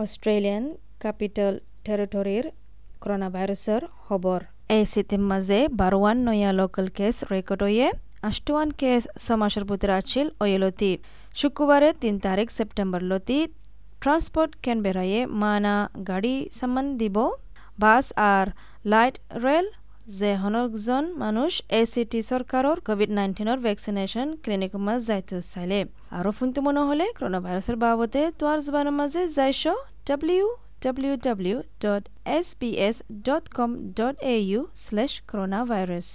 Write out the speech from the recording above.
Australian capital টেৰিটৰীৰ corona ভাইরাসের খবর এই সিটির মাঝে বারোয়ান নয়া লোকাল কেস রেকর্ড হয়ে আষ্টওয়ান কেস সমাসের ভিতরে আছিল ওয়েলতি শুক্রবারে তিন তারিখ সেপ্টেম্বর লতি ট্রান্সপোর্ট ক্যানবেরায়ে মানা গাড়ি সামান দিব। বাস আর লাইট রেল যে হনকজন মানুষ টি চৰকাৰৰ কভিড নাইণ্টিনৰ ভেকচিনেশ্যন ক্লিনিক মাঝ যাইতো চাইলে। আৰু ফোনটো মনে হলে কৰোণা ভাইৰাছৰ বাবদে তোমাৰ জোবানৰ মাজে যাইছ ডাব্লিউ www.sbs.com.au slash coronavirus